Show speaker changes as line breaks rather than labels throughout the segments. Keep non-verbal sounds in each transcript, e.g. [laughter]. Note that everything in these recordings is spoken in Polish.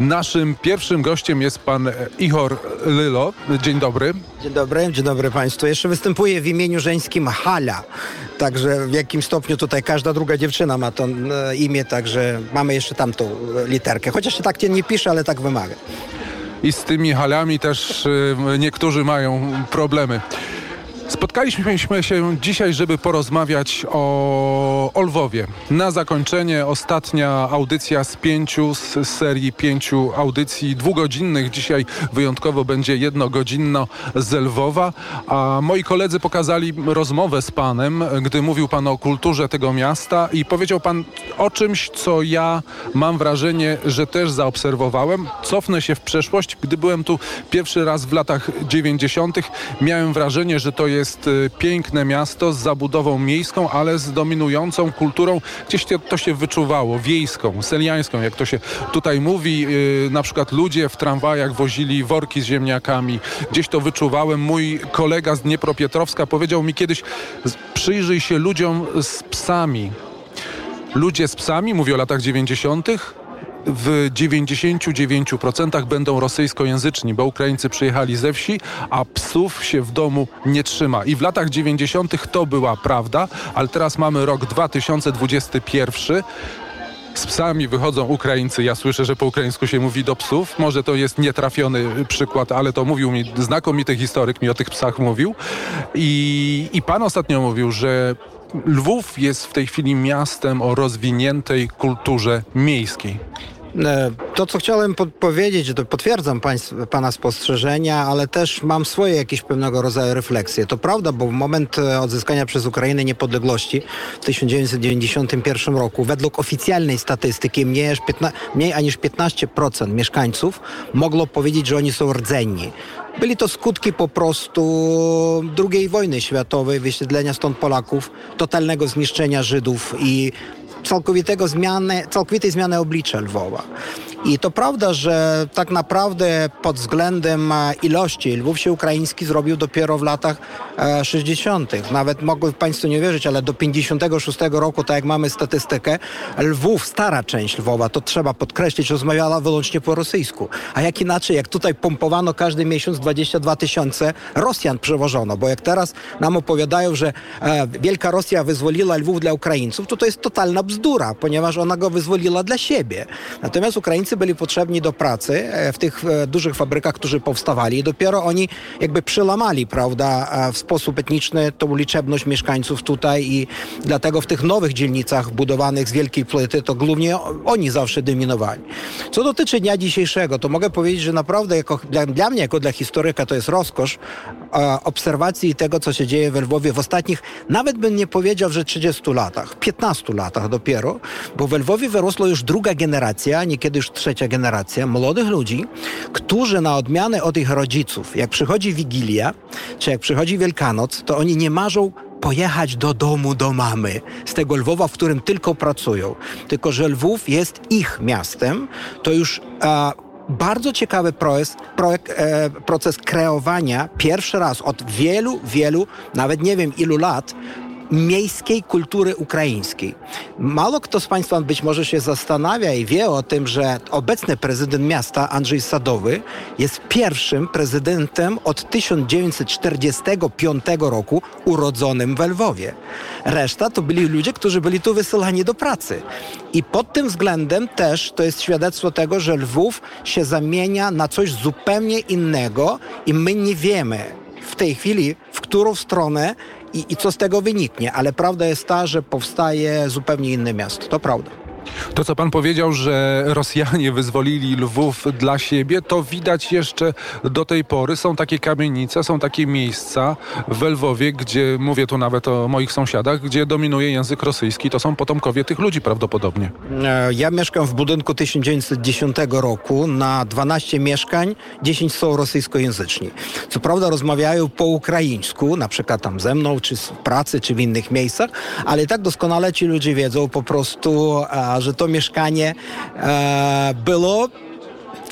Naszym pierwszym gościem jest pan Ihor Lylo. Dzień dobry.
Dzień dobry, dzień dobry Państwu. Jeszcze występuję w imieniu żeńskim Hala. Także w jakim stopniu tutaj każda druga dziewczyna ma to e, imię, także mamy jeszcze tamtą e, literkę. Chociaż się tak nie pisze, ale tak wymaga.
I z tymi halami też niektórzy mają problemy. Spotkaliśmy się dzisiaj, żeby porozmawiać o, o Lwowie. Na zakończenie ostatnia audycja z pięciu, z serii pięciu audycji dwugodzinnych. Dzisiaj wyjątkowo będzie jednogodzinno z Lwowa. A moi koledzy pokazali rozmowę z panem, gdy mówił pan o kulturze tego miasta i powiedział pan o czymś, co ja mam wrażenie, że też zaobserwowałem. Cofnę się w przeszłość. Gdy byłem tu pierwszy raz w latach 90., miałem wrażenie, że to jest y, piękne miasto z zabudową miejską, ale z dominującą kulturą. Gdzieś to się wyczuwało, wiejską, seliańską, jak to się tutaj mówi. Y, na przykład ludzie w tramwajach wozili worki z ziemniakami. Gdzieś to wyczuwałem. Mój kolega z Dniepropietrowska powiedział mi kiedyś, przyjrzyj się ludziom z psami. Ludzie z psami, mówię o latach 90., w 99% będą rosyjskojęzyczni, bo Ukraińcy przyjechali ze wsi, a psów się w domu nie trzyma. I w latach 90. to była prawda, ale teraz mamy rok 2021. Z psami wychodzą Ukraińcy. Ja słyszę, że po ukraińsku się mówi do psów. Może to jest nietrafiony przykład, ale to mówił mi znakomity historyk, mi o tych psach mówił. I, i pan ostatnio mówił, że Lwów jest w tej chwili miastem o rozwiniętej kulturze miejskiej.
E, to, co chciałem powiedzieć, to potwierdzam państw, Pana spostrzeżenia, ale też mam swoje jakieś pewnego rodzaju refleksje. To prawda, bo w moment e, odzyskania przez Ukrainę niepodległości w 1991 roku, według oficjalnej statystyki, mniej, mniej aniż 15% mieszkańców mogło powiedzieć, że oni są rdzenni. Byli to skutki po prostu II wojny światowej, wysiedlenia stąd Polaków, totalnego zniszczenia Żydów i całkowitego zmiany, całkowitej zmiany oblicza Lwowa. I to prawda, że tak naprawdę pod względem e, ilości Lwów się ukraiński zrobił dopiero w latach 60. E, Nawet mogą Państwo nie wierzyć, ale do 56 roku, tak jak mamy statystykę, Lwów, stara część Lwowa, to trzeba podkreślić, rozmawiała wyłącznie po rosyjsku. A jak inaczej, jak tutaj pompowano każdy miesiąc 22 tysiące Rosjan przewożono, bo jak teraz nam opowiadają, że e, Wielka Rosja wyzwoliła Lwów dla Ukraińców, to to jest totalna bzdura, ponieważ ona go wyzwoliła dla siebie. Natomiast Ukraińcy byli potrzebni do pracy e, w tych e, dużych fabrykach, którzy powstawali dopiero oni jakby przełamali, prawda, e, w sposób etniczny tą liczebność mieszkańców tutaj i dlatego w tych nowych dzielnicach budowanych z wielkiej płyty to głównie oni zawsze dominowali. Co dotyczy dnia dzisiejszego, to mogę powiedzieć, że naprawdę jako, dla, dla mnie, jako dla historyka, to jest rozkosz obserwacji tego, co się dzieje w Lwowie w ostatnich, nawet bym nie powiedział, że 30 latach, 15 latach dopiero, bo w Lwowie wyrosła już druga generacja, niekiedy już trzecia generacja młodych ludzi, którzy na odmianę od ich rodziców, jak przychodzi Wigilia, czy jak przychodzi Wielkanoc, to oni nie marzą pojechać do domu, do mamy, z tego Lwowa, w którym tylko pracują. Tylko, że Lwów jest ich miastem, to już a, bardzo ciekawy proces, e, proces kreowania pierwszy raz od wielu, wielu, nawet nie wiem ilu lat, miejskiej kultury ukraińskiej. Mało kto z Państwa być może się zastanawia i wie o tym, że obecny prezydent miasta Andrzej Sadowy jest pierwszym prezydentem od 1945 roku urodzonym w Lwowie. Reszta to byli ludzie, którzy byli tu wysyłani do pracy. I pod tym względem też to jest świadectwo tego, że Lwów się zamienia na coś zupełnie innego i my nie wiemy w tej chwili, w którą stronę i, i co z tego wyniknie. Ale prawda jest ta, że powstaje zupełnie inne miasto. To prawda.
To, co pan powiedział, że Rosjanie wyzwolili Lwów dla siebie, to widać jeszcze do tej pory. Są takie kamienice, są takie miejsca w Lwowie, gdzie, mówię tu nawet o moich sąsiadach, gdzie dominuje język rosyjski. To są potomkowie tych ludzi prawdopodobnie.
E, ja mieszkam w budynku 1910 roku. Na 12 mieszkań 10 są rosyjskojęzyczni. Co prawda rozmawiają po ukraińsku, na przykład tam ze mną, czy w pracy, czy w innych miejscach, ale tak doskonale ci ludzie wiedzą po prostu, że to mieszkanie e, było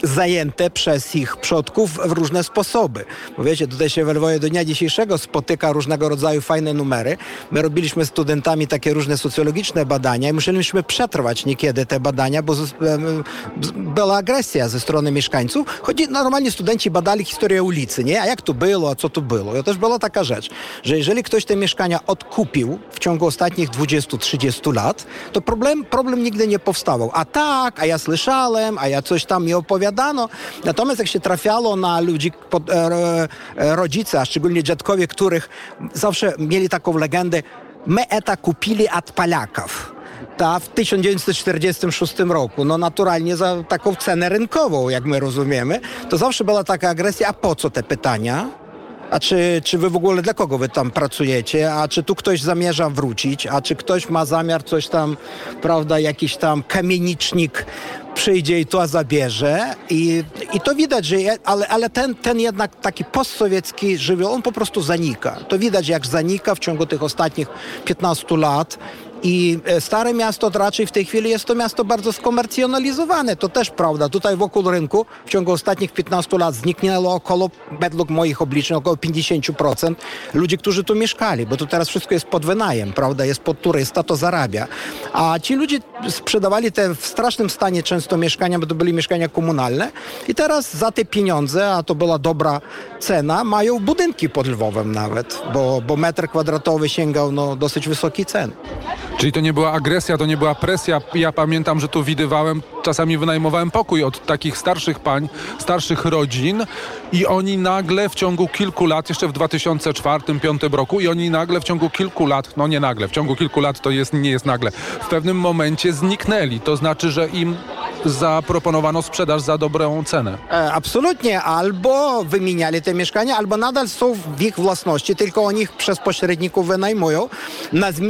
zajęte przez ich przodków w różne sposoby. Bo wiecie, tutaj się w Lwowie do dnia dzisiejszego spotyka różnego rodzaju fajne numery. My robiliśmy studentami takie różne socjologiczne badania i musieliśmy przetrwać niekiedy te badania, bo była agresja ze strony mieszkańców. Choć normalnie studenci badali historię ulicy, nie? A jak tu było, a co tu było? I też była taka rzecz, że jeżeli ktoś te mieszkania odkupił w ciągu ostatnich 20-30 lat, to problem, problem nigdy nie powstawał. A tak, a ja słyszałem, a ja coś tam mi Natomiast jak się trafiało na ludzi, e, e, rodzice, a szczególnie dziadkowie, których zawsze mieli taką legendę, my eta kupili od Polaków ta w 1946 roku, no naturalnie za taką cenę rynkową, jak my rozumiemy, to zawsze była taka agresja, a po co te pytania? A czy, czy wy w ogóle dla kogo wy tam pracujecie? A czy tu ktoś zamierza wrócić? A czy ktoś ma zamiar coś tam, prawda, jakiś tam kamienicznik przyjdzie i to zabierze i, i to widać, że ale, ale ten, ten jednak taki postsowiecki żywioł, on po prostu zanika. To widać jak zanika w ciągu tych ostatnich 15 lat i e, Stare Miasto to raczej w tej chwili jest to miasto bardzo skomercjonalizowane. To też prawda. Tutaj wokół rynku w ciągu ostatnich 15 lat zniknęło około, według moich obliczeń, około 50% ludzi, którzy tu mieszkali, bo tu teraz wszystko jest pod wynajem, prawda? Jest pod turysta, to zarabia. A ci ludzie sprzedawali te w strasznym stanie często mieszkania, bo to byli mieszkania komunalne i teraz za te pieniądze, a to była dobra cena, mają budynki pod Lwowem nawet, bo, bo metr kwadratowy sięgał no, dosyć wysoki cen.
Czyli to nie była agresja, to nie była presja. Ja pamiętam, że tu widywałem, czasami wynajmowałem pokój od takich starszych pań, starszych rodzin i oni nagle w ciągu kilku lat, jeszcze w 2004-2005 roku i oni nagle w ciągu kilku lat, no nie nagle, w ciągu kilku lat to jest, nie jest nagle, w pewnym momencie zniknęli. To znaczy, że im zaproponowano sprzedaż za dobrą cenę.
E, absolutnie. Albo wymieniali te mieszkania, albo nadal są w ich własności, tylko oni ich przez pośredników wynajmują.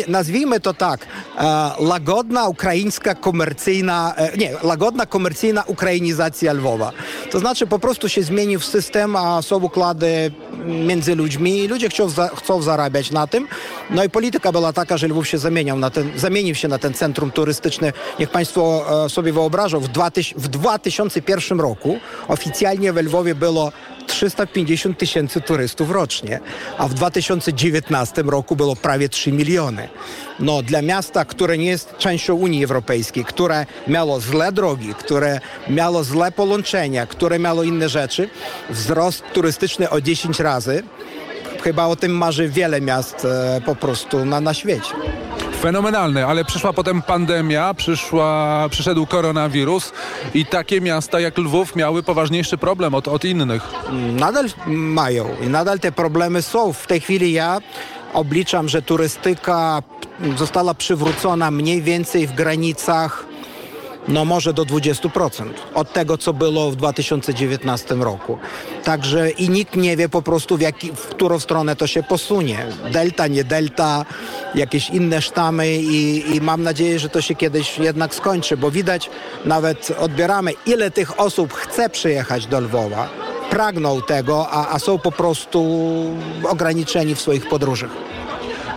nazwijmy to tak. E, lagodna ukraińska komercyjna, e, nie, łagodna komercyjna ukrainizacja Lwowa. To znaczy po prostu się zmienił system, a są układy między ludźmi i ludzie chcą, chcą zarabiać na tym. No i polityka była taka, że Lwów się zamieniał na ten, zamienił się na ten centrum turystyczny. Niech Państwo e, sobie wyobrażą, w, 2000, w 2001 roku oficjalnie we Lwowie było 350 tysięcy turystów rocznie, a w 2019 roku było prawie 3 miliony. No, dla miasta, które nie jest częścią Unii Europejskiej, które miało złe drogi, które miało złe połączenia, które miało inne rzeczy, wzrost turystyczny o 10 razy, chyba o tym marzy wiele miast e, po prostu na, na świecie
fenomenalny, ale przyszła potem pandemia, przyszła, przyszedł koronawirus i takie miasta jak Lwów miały poważniejszy problem od, od innych.
Nadal mają i nadal te problemy są. W tej chwili ja obliczam, że turystyka została przywrócona mniej więcej w granicach no może do 20% od tego, co było w 2019 roku. Także i nikt nie wie po prostu, w, jaki, w którą stronę to się posunie. Delta, nie delta, jakieś inne sztamy i, i mam nadzieję, że to się kiedyś jednak skończy, bo widać, nawet odbieramy, ile tych osób chce przyjechać do Lwowa, pragną tego, a, a są po prostu ograniczeni w swoich podróżach.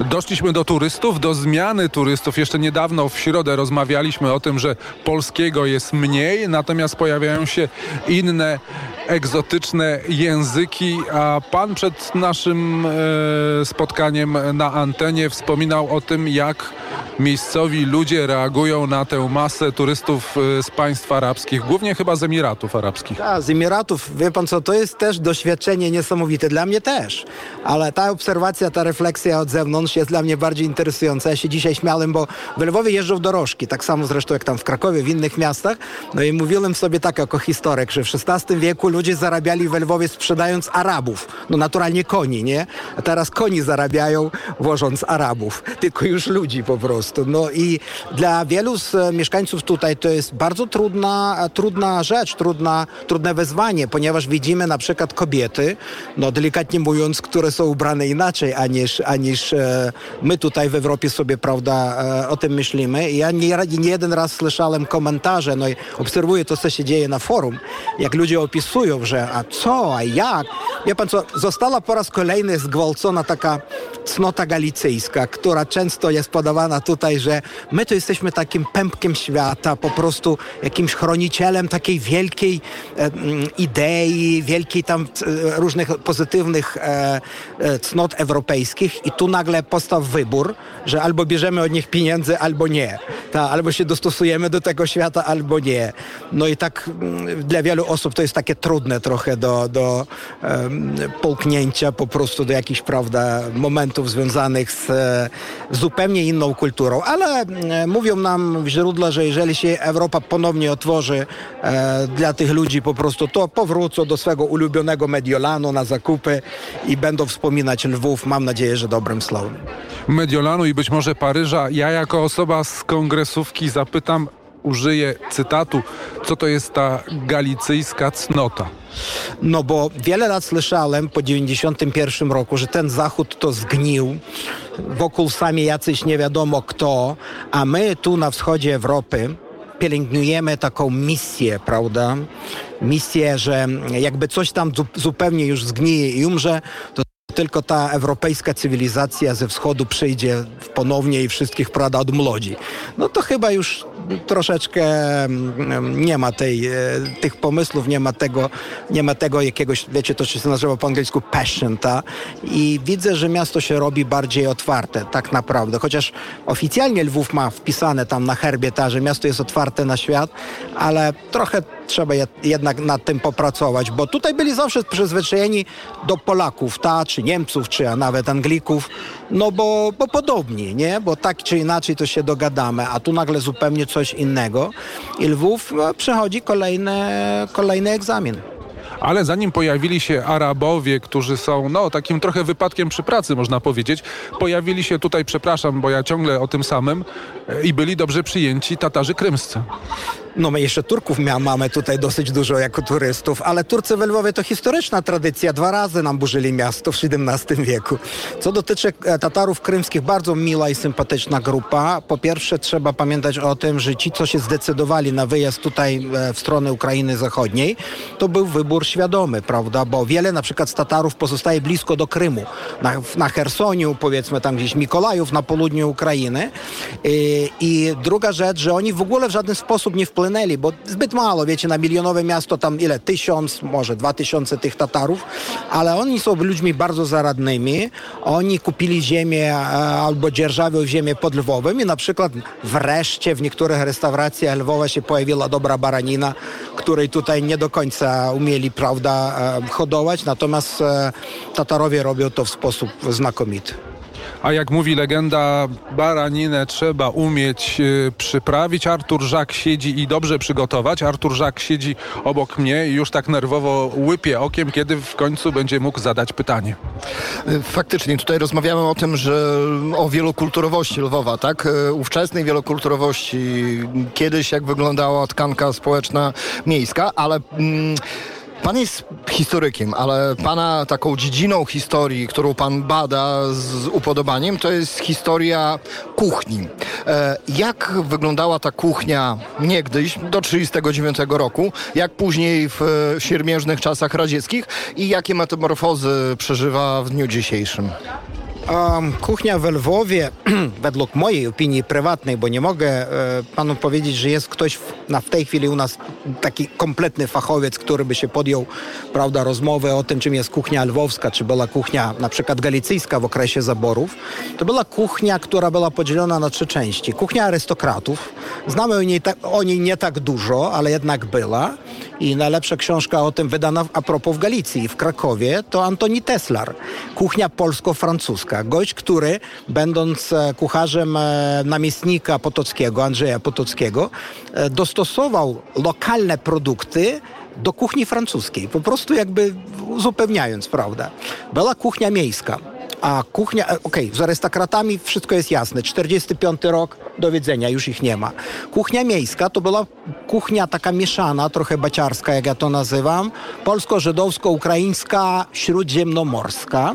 Doszliśmy do turystów, do zmiany turystów. Jeszcze niedawno w środę rozmawialiśmy o tym, że polskiego jest mniej, natomiast pojawiają się inne egzotyczne języki, a pan przed naszym e, spotkaniem na antenie wspominał o tym, jak miejscowi ludzie reagują na tę masę turystów e, z państw arabskich, głównie chyba z Emiratów Arabskich.
Tak, z Emiratów. Wie pan co, to jest też doświadczenie niesamowite. Dla mnie też. Ale ta obserwacja, ta refleksja od zewnątrz jest dla mnie bardziej interesująca. Ja się dzisiaj śmiałem, bo w Lwowie jeżdżą dorożki, tak samo zresztą jak tam w Krakowie, w innych miastach. No i mówiłem sobie tak jako historyk, że w XVI wieku ludzie zarabiali w Lwowie sprzedając Arabów. No naturalnie koni, nie? A teraz koni zarabiają wożąc Arabów. Tylko już ludzi po prostu. No i dla wielu z e, mieszkańców tutaj to jest bardzo trudna, e, trudna rzecz, trudna, trudne wezwanie, ponieważ widzimy na przykład kobiety, no delikatnie mówiąc, które są ubrane inaczej aniż, aniż e, my tutaj w Europie sobie, prawda, o tym myślimy. Ja nie, nie jeden raz słyszałem komentarze, no i obserwuję to, co się dzieje na forum, jak ludzie opisują, że a co, a jak? Wie pan co, została po raz kolejny zgwałcona taka cnota galicyjska, która często jest podawana tutaj, że my to jesteśmy takim pępkiem świata, po prostu jakimś chronicielem takiej wielkiej e, mm, idei, wielkiej tam e, różnych pozytywnych e, e, cnot europejskich i tu nagle powstał wybór, że albo bierzemy od nich pieniędzy, albo nie. Ta, albo się dostosujemy do tego świata, albo nie. No i tak mm, dla wielu osób to jest takie trudne trochę do, do um, połknięcia po prostu do jakichś, prawda, momentów związanych z, z zupełnie inną kulturą. Ale e, mówią nam w źródle, że jeżeli się Europa ponownie otworzy e, dla tych ludzi po prostu, to powrócą do swego ulubionego Mediolanu na zakupy i będą wspominać Lwów, mam nadzieję, że dobrym słowem.
Mediolanu i być może Paryża. Ja jako osoba z kongresówki zapytam, użyję cytatu, co to jest ta galicyjska cnota?
No bo wiele lat słyszałem po 91 roku, że ten Zachód to zgnił, wokół sami jacyś nie wiadomo kto, a my tu na wschodzie Europy pielęgnujemy taką misję, prawda? Misję, że jakby coś tam zupełnie już zgnije i umrze, to tylko ta europejska cywilizacja ze wschodu przyjdzie ponownie i wszystkich prada odmłodzi. No to chyba już troszeczkę mm, nie ma tej, e, tych pomysłów, nie ma tego, nie ma tego jakiegoś, wiecie, to się nazywa po angielsku passion, ta? I widzę, że miasto się robi bardziej otwarte, tak naprawdę. Chociaż oficjalnie Lwów ma wpisane tam na herbie, ta, że miasto jest otwarte na świat, ale trochę trzeba jednak nad tym popracować, bo tutaj byli zawsze przyzwyczajeni do Polaków, ta, czy Niemców, czy a nawet Anglików, no bo, bo podobni, nie? Bo tak czy inaczej to się dogadamy, a tu nagle zupełnie coś innego i Lwów no, przechodzi kolejny, kolejny egzamin.
Ale zanim pojawili się Arabowie, którzy są no, takim trochę wypadkiem przy pracy, można powiedzieć, pojawili się tutaj, przepraszam, bo ja ciągle o tym samym, e, i byli dobrze przyjęci Tatarzy krymscy.
No my jeszcze Turków mamy tutaj dosyć dużo jako turystów, ale Turcy w Lwowie to historyczna tradycja. Dwa razy nam burzyli miasto w XVII wieku. Co dotyczy e, Tatarów krymskich, bardzo miła i sympatyczna grupa. Po pierwsze trzeba pamiętać o tym, że ci, co się zdecydowali na wyjazd tutaj e, w stronę Ukrainy Zachodniej, to był wybór świadomy, prawda? Bo wiele na przykład z Tatarów pozostaje blisko do Krymu. Na, na powiedzmy tam gdzieś Mikolajów, na południu Ukrainy. I, I druga rzecz, że oni w ogóle w żaden sposób nie wpłynęli wpłynęli, bo zbyt mało, wiecie, na milionowe miasto tam ile? Tysiąc, może dwa tysiące tych Tatarów, ale oni są ludźmi bardzo zaradnymi. Oni kupili ziemię e, albo dzierżawią ziemię pod Lwowem i na przykład wreszcie w niektórych restauracjach Lwowa się pojawiła dobra baranina, której tutaj nie do końca umieli, prawda, e, hodować, natomiast e, Tatarowie robią to w sposób znakomity.
A jak mówi legenda, baraninę trzeba umieć y, przyprawić. Artur Żak siedzi i dobrze przygotować. Artur Żak siedzi obok mnie i już tak nerwowo łypie okiem, kiedy w końcu będzie mógł zadać pytanie.
Faktycznie, tutaj rozmawiamy o tym, że o wielokulturowości Lwowa, tak? Y, ówczesnej wielokulturowości. Kiedyś jak wyglądała tkanka społeczna miejska, ale... Mm, Pan jest historykiem, ale pana taką dziedziną historii, którą pan bada z upodobaniem, to jest historia kuchni. E, jak wyglądała ta kuchnia niegdyś, do 1939 roku, jak później w siermiężnych czasach radzieckich i jakie metamorfozy przeżywa w dniu dzisiejszym?
Kuchnia w Lwowie, [clears throat] według mojej opinii prywatnej, bo nie mogę e, panu powiedzieć, że jest ktoś w, na, w tej chwili u nas taki kompletny fachowiec, który by się podjął, prawda, rozmowy o tym, czym jest kuchnia lwowska, czy była kuchnia na przykład galicyjska w okresie zaborów. To była kuchnia, która była podzielona na trzy części. Kuchnia arystokratów. Znamy o niej, ta, o niej nie tak dużo, ale jednak była. I najlepsza książka o tym wydana a propos w Galicji, w Krakowie, to Antoni Teslar. Kuchnia polsko-francuska. Gość, który będąc e, kucharzem e, namiestnika Potockiego, Andrzeja Potockiego, e, dostosował lokalne produkty do kuchni francuskiej, po prostu jakby uzupełniając, prawda. Była kuchnia miejska a kuchnia, e, okej, okay, z arystokratami wszystko jest jasne. 45 rok, do widzenia, już ich nie ma. Kuchnia miejska to była kuchnia taka mieszana, trochę baciarska, jak ja to nazywam, polsko-żydowsko-ukraińska, śródziemnomorska.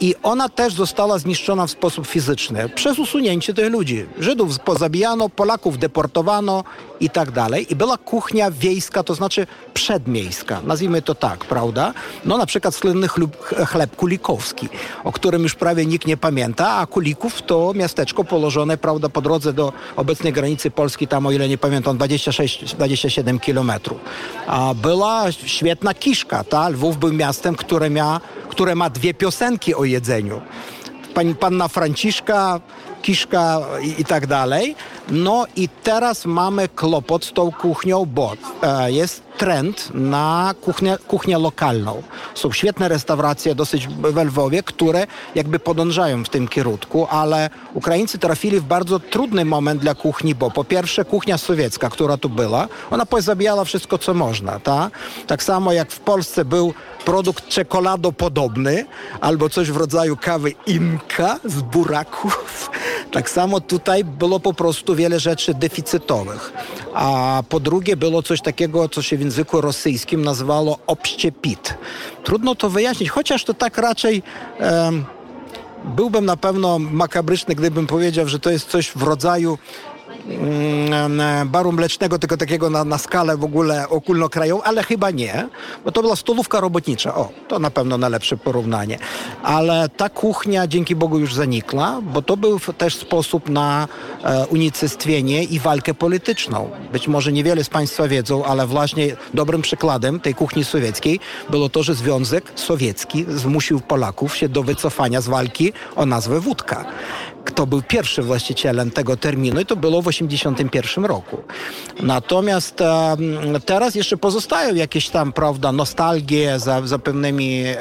I ona też została zniszczona w sposób fizyczny przez usunięcie tych ludzi. Żydów pozabijano, Polaków deportowano i tak dalej. I była kuchnia wiejska, to znaczy przedmiejska, nazwijmy to tak, prawda? No na przykład słynny chleb, kulikowski, o którym już prawie nikt nie pamięta, a Kulików to miasteczko położone, prawda, po drodze do obecnej granicy Polski, tam o ile nie pamiętam, 26-27 kilometrów. A była świetna kiszka, ta? Lwów był miastem, które, mia, które ma dwie piosenki o jedzeniu. Pani, panna Franciszka, kiszka i, i, tak dalej. No i teraz mamy kłopot z tą kuchnią, bo e, jest trend na kuchnię, kuchnię lokalną. Są świetne restauracje dosyć w Lwowie, które jakby podążają w tym kierunku, ale Ukraińcy trafili w bardzo trudny moment dla kuchni, bo po pierwsze kuchnia sowiecka, która tu była, ona pozabijała wszystko, co można. Ta? Tak samo jak w Polsce był produkt czekoladopodobny albo coś w rodzaju kawy Inka z buraków. [laughs] Tak samo tutaj było po prostu wiele rzeczy deficytowych. A po drugie było coś takiego, co się w języku rosyjskim nazywało obściepit. Trudno to wyjaśnić, chociaż to tak raczej... Um, byłbym na pewno makabryczny, gdybym powiedział, że to jest coś w rodzaju baru mlecznego, tylko takiego na, na skalę w ogóle ogólnokrajową, ale chyba nie, bo to była stolówka robotnicza. O, to na pewno najlepsze porównanie. Ale ta kuchnia dzięki Bogu już zanikła, bo to był też sposób na e, unicestwienie i walkę polityczną. Być może niewiele z Państwa wiedzą, ale właśnie dobrym przykładem tej kuchni sowieckiej było to, że Związek Sowiecki zmusił Polaków się do wycofania z walki o nazwę wódka kto był pierwszy właścicielem tego terminu i to było w 1981 roku. Natomiast teraz jeszcze pozostają jakieś tam, prawda, nostalgie za, za pewnymi e,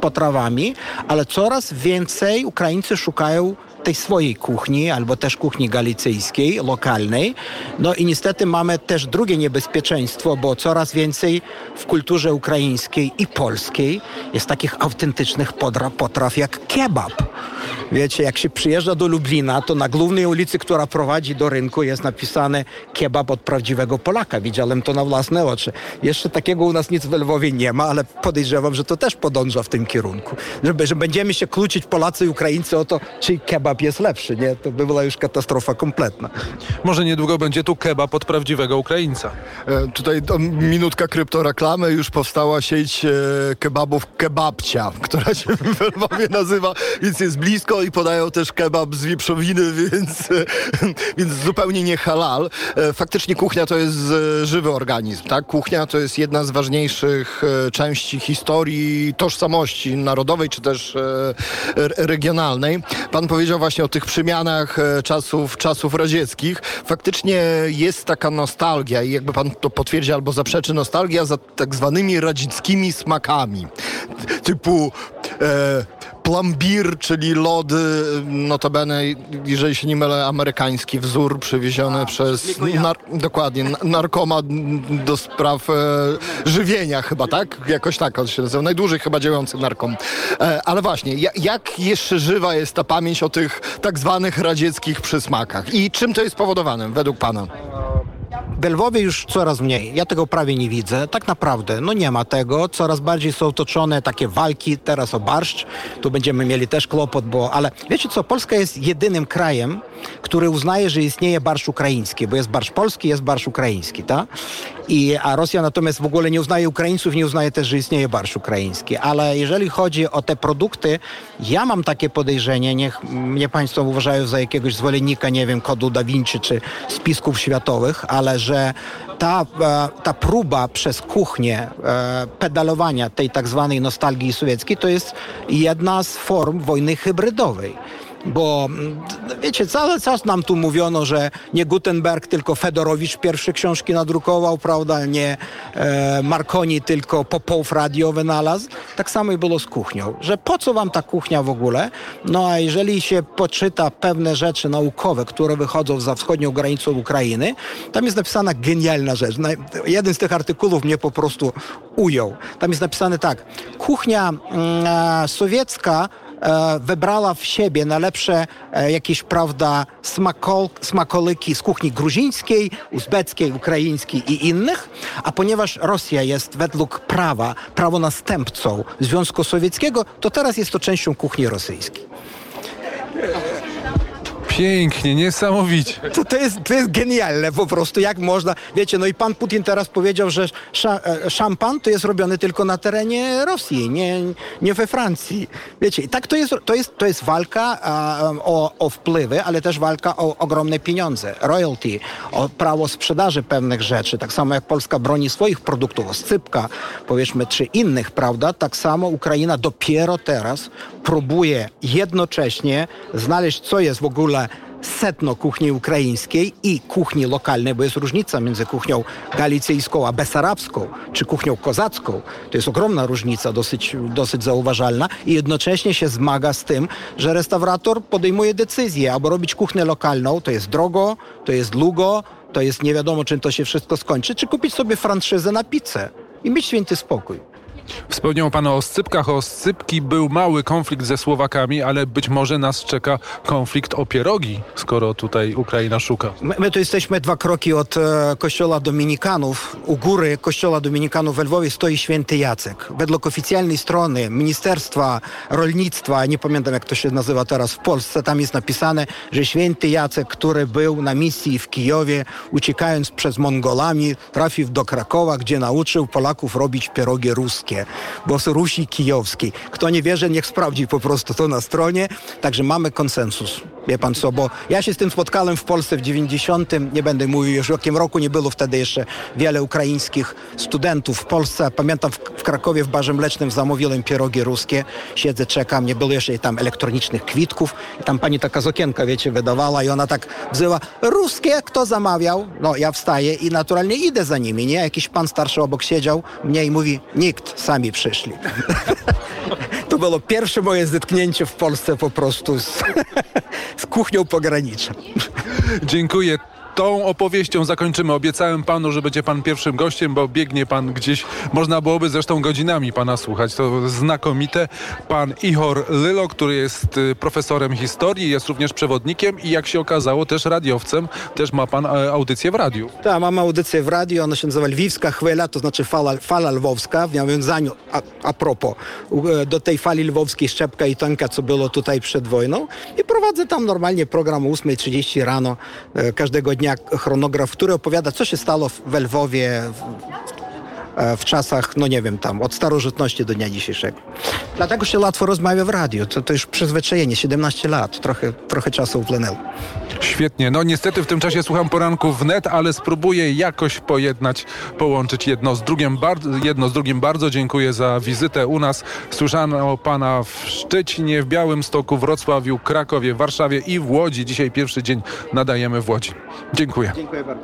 potrawami, ale coraz więcej Ukraińcy szukają tej swojej kuchni, albo też kuchni galicyjskiej, lokalnej. No i niestety mamy też drugie niebezpieczeństwo, bo coraz więcej w kulturze ukraińskiej i polskiej jest takich autentycznych potraw jak kebab. Wiecie, jak się przyjeżdża do Lublina, to na głównej ulicy, która prowadzi do rynku, jest napisane kebab od prawdziwego Polaka. Widziałem to na własne oczy. Jeszcze takiego u nas nic w Lwowie nie ma, ale podejrzewam, że to też podąża w tym kierunku. Że, że będziemy się kłócić Polacy i Ukraińcy o to, czy kebab jest lepszy, nie? To by była już katastrofa kompletna.
Może niedługo będzie tu kebab od prawdziwego Ukraińca.
E, tutaj to minutka kryptoreklamy. Już powstała sieć e, kebabów Kebabcia, [laughs] która się w Lwowie nazywa, więc jest blisko i podają też kebab z wieprzowiny, [laughs] więc, więc zupełnie nie halal. E, faktycznie kuchnia to jest e, żywy organizm, tak? Kuchnia to jest jedna z ważniejszych e, części historii, tożsamości narodowej czy też regionalnej. Pan powiedział właśnie o tych przemianach czasów, czasów radzieckich. Faktycznie jest taka nostalgia i jakby pan to potwierdzi albo zaprzeczy, nostalgia za tak zwanymi radzickimi smakami. Typu e, plambir, czyli lody, notabene, jeżeli się nie mylę, amerykański wzór przywieziony A, przez, nar dokładnie, narkoma do spraw e, żywienia chyba, tak? Jakoś tak on się nazywa. Najdłużej chyba działający narkom. E, ale właśnie, jak jeszcze żywa jest ta pamięć o tych tak zwanych radzieckich przysmakach i czym to jest spowodowane według pana?
W Lwowie już coraz mniej. Ja tego prawie nie widzę. Tak naprawdę, no nie ma tego. Coraz bardziej są toczone takie walki teraz o barszcz. Tu będziemy mieli też kłopot, bo... Ale wiecie co, Polska jest jedynym krajem, który uznaje, że istnieje barszcz ukraiński, bo jest barszcz polski, jest barszcz ukraiński, tak? I, a Rosja natomiast w ogóle nie uznaje Ukraińców, nie uznaje też, że istnieje barszcz ukraiński. Ale jeżeli chodzi o te produkty, ja mam takie podejrzenie, niech mnie Państwo uważają za jakiegoś zwolennika, nie wiem, kodu Da Vinci czy spisków światowych, ale że ta, e, ta próba przez kuchnię e, pedalowania tej tak zwanej nostalgii sowieckiej to jest jedna z form wojny hybrydowej. Bo mm, wiecie, cały czas nam tu mówiono, że nie Gutenberg, tylko Fedorowicz pierwsze książki nadrukował, prawda? Nie e, Marconi, tylko Popow radio wynalazł. Tak samo i było z kuchnią, że po co wam ta kuchnia w ogóle? No a jeżeli się poczyta pewne rzeczy naukowe, które wychodzą za wschodnią granicą Ukrainy, tam jest napisana genialna rzecz. Jeden z tych artykułów mnie po prostu ujął. Tam jest napisane tak. Kuchnia mm, sowiecka wybrała w siebie najlepsze e, jakieś, prawda, smakol, smakołyki z kuchni gruzińskiej, uzbeckiej, ukraińskiej i innych, a ponieważ Rosja jest według prawa prawonastępcą Związku Sowieckiego, to teraz jest to częścią kuchni rosyjskiej.
Pięknie, niesamowicie.
To, to, jest, to jest genialne po prostu, jak można, wiecie, no i pan Putin teraz powiedział, że e, szampan to jest robiony tylko na terenie Rosji, nie, nie we Francji. Wiecie, i tak to jest, to jest, to jest walka a, o, o wpływy, ale też walka o ogromne pieniądze, royalty, o prawo sprzedaży pewnych rzeczy, tak samo jak Polska broni swoich produktów, oscypka, powiedzmy, czy innych, prawda, tak samo Ukraina dopiero teraz próbuje jednocześnie znaleźć, co jest w ogóle setno kuchni ukraińskiej i kuchni lokalnej, bo jest różnica między kuchnią galicyjską a besarabską, czy kuchnią kozacką. To jest ogromna różnica, dosyć, dosyć zauważalna i jednocześnie się zmaga z tym, że restaurator podejmuje decyzję, aby robić kuchnię lokalną, to jest drogo, to jest długo, to jest nie wiadomo, czym to się wszystko skończy, czy kupić sobie franczyzę na pizzę i mieć święty spokój.
Wspomniał Pan o oscypkach. O oscypki był mały konflikt ze Słowakami, ale być może nas czeka konflikt o pierogi, skoro tutaj Ukraina szuka.
My, my tu jesteśmy dwa kroki od e, kościoła Dominikanów. U góry kościoła Dominikanów we Lwowie stoi święty Jacek. Według oficjalnej strony Ministerstwa Rolnictwa, nie pamiętam jak to się nazywa teraz w Polsce, tam jest napisane, że święty Jacek, który był na misji w Kijowie, uciekając przed Mongolami, trafił do Krakowa, gdzie nauczył Polaków robić pierogi ruskie, bo z Rusi Kijowskiej. Kto nie wierzy, niech sprawdzi po prostu to na stronie. Także mamy konsensus. Wie pan co, bo ja się z tym spotkałem w Polsce w 90. Nie będę mówił już w jakim roku, nie było wtedy jeszcze wiele ukraińskich studentów w Polsce. Pamiętam w, w Krakowie w barze mlecznym zamówiłem pierogi ruskie. Siedzę, czekam, nie było jeszcze tam elektronicznych kwitków. I tam pani taka z okienka, wiecie, wydawała i ona tak wzywa, ruskie, kto zamawiał? No ja wstaję i naturalnie idę za nimi, nie? Jakiś pan starszy obok siedział mnie i mówi, nikt, sami przyszli. [laughs] to było pierwsze moje zetknięcie w Polsce po prostu z, [laughs] z kuchnią pogranicza.
Dziękuję. Tą opowieścią zakończymy. Obiecałem panu, że będzie pan pierwszym gościem, bo biegnie pan gdzieś. Można byłoby zresztą godzinami pana słuchać. To znakomite. Pan Ihor Lylo, który jest y, profesorem historii, jest również przewodnikiem i jak się okazało też radiowcem. Też ma pan e, audycję w radiu.
Tak, mam audycję w radiu, ona się nazywa Lwiwska Chwila, to znaczy fala, fala lwowska, w nawiązaniu, a, a propos, e, do tej fali lwowskiej Szczepka i Tonka, co było tutaj przed wojną. I prowadzę tam normalnie program o 8.30 rano e, każdego dnia chronograf, który opowiada, co się stało w- Lwowie w czasach, no nie wiem, tam od starożytności do dnia dzisiejszego. Dlatego się łatwo rozmawia w radiu. To, to już przyzwyczajenie, 17 lat, trochę, trochę czasu upłynęło.
Świetnie. No niestety w tym czasie słucham poranków wnet, ale spróbuję jakoś pojednać, połączyć jedno z drugim. Bardzo, jedno z drugim bardzo dziękuję za wizytę u nas. Słyszano pana w Szczecinie, w Białymstoku, Wrocławiu, Krakowie, Warszawie i w Łodzi. Dzisiaj pierwszy dzień nadajemy w Łodzi. Dziękuję.
Dziękuję bardzo.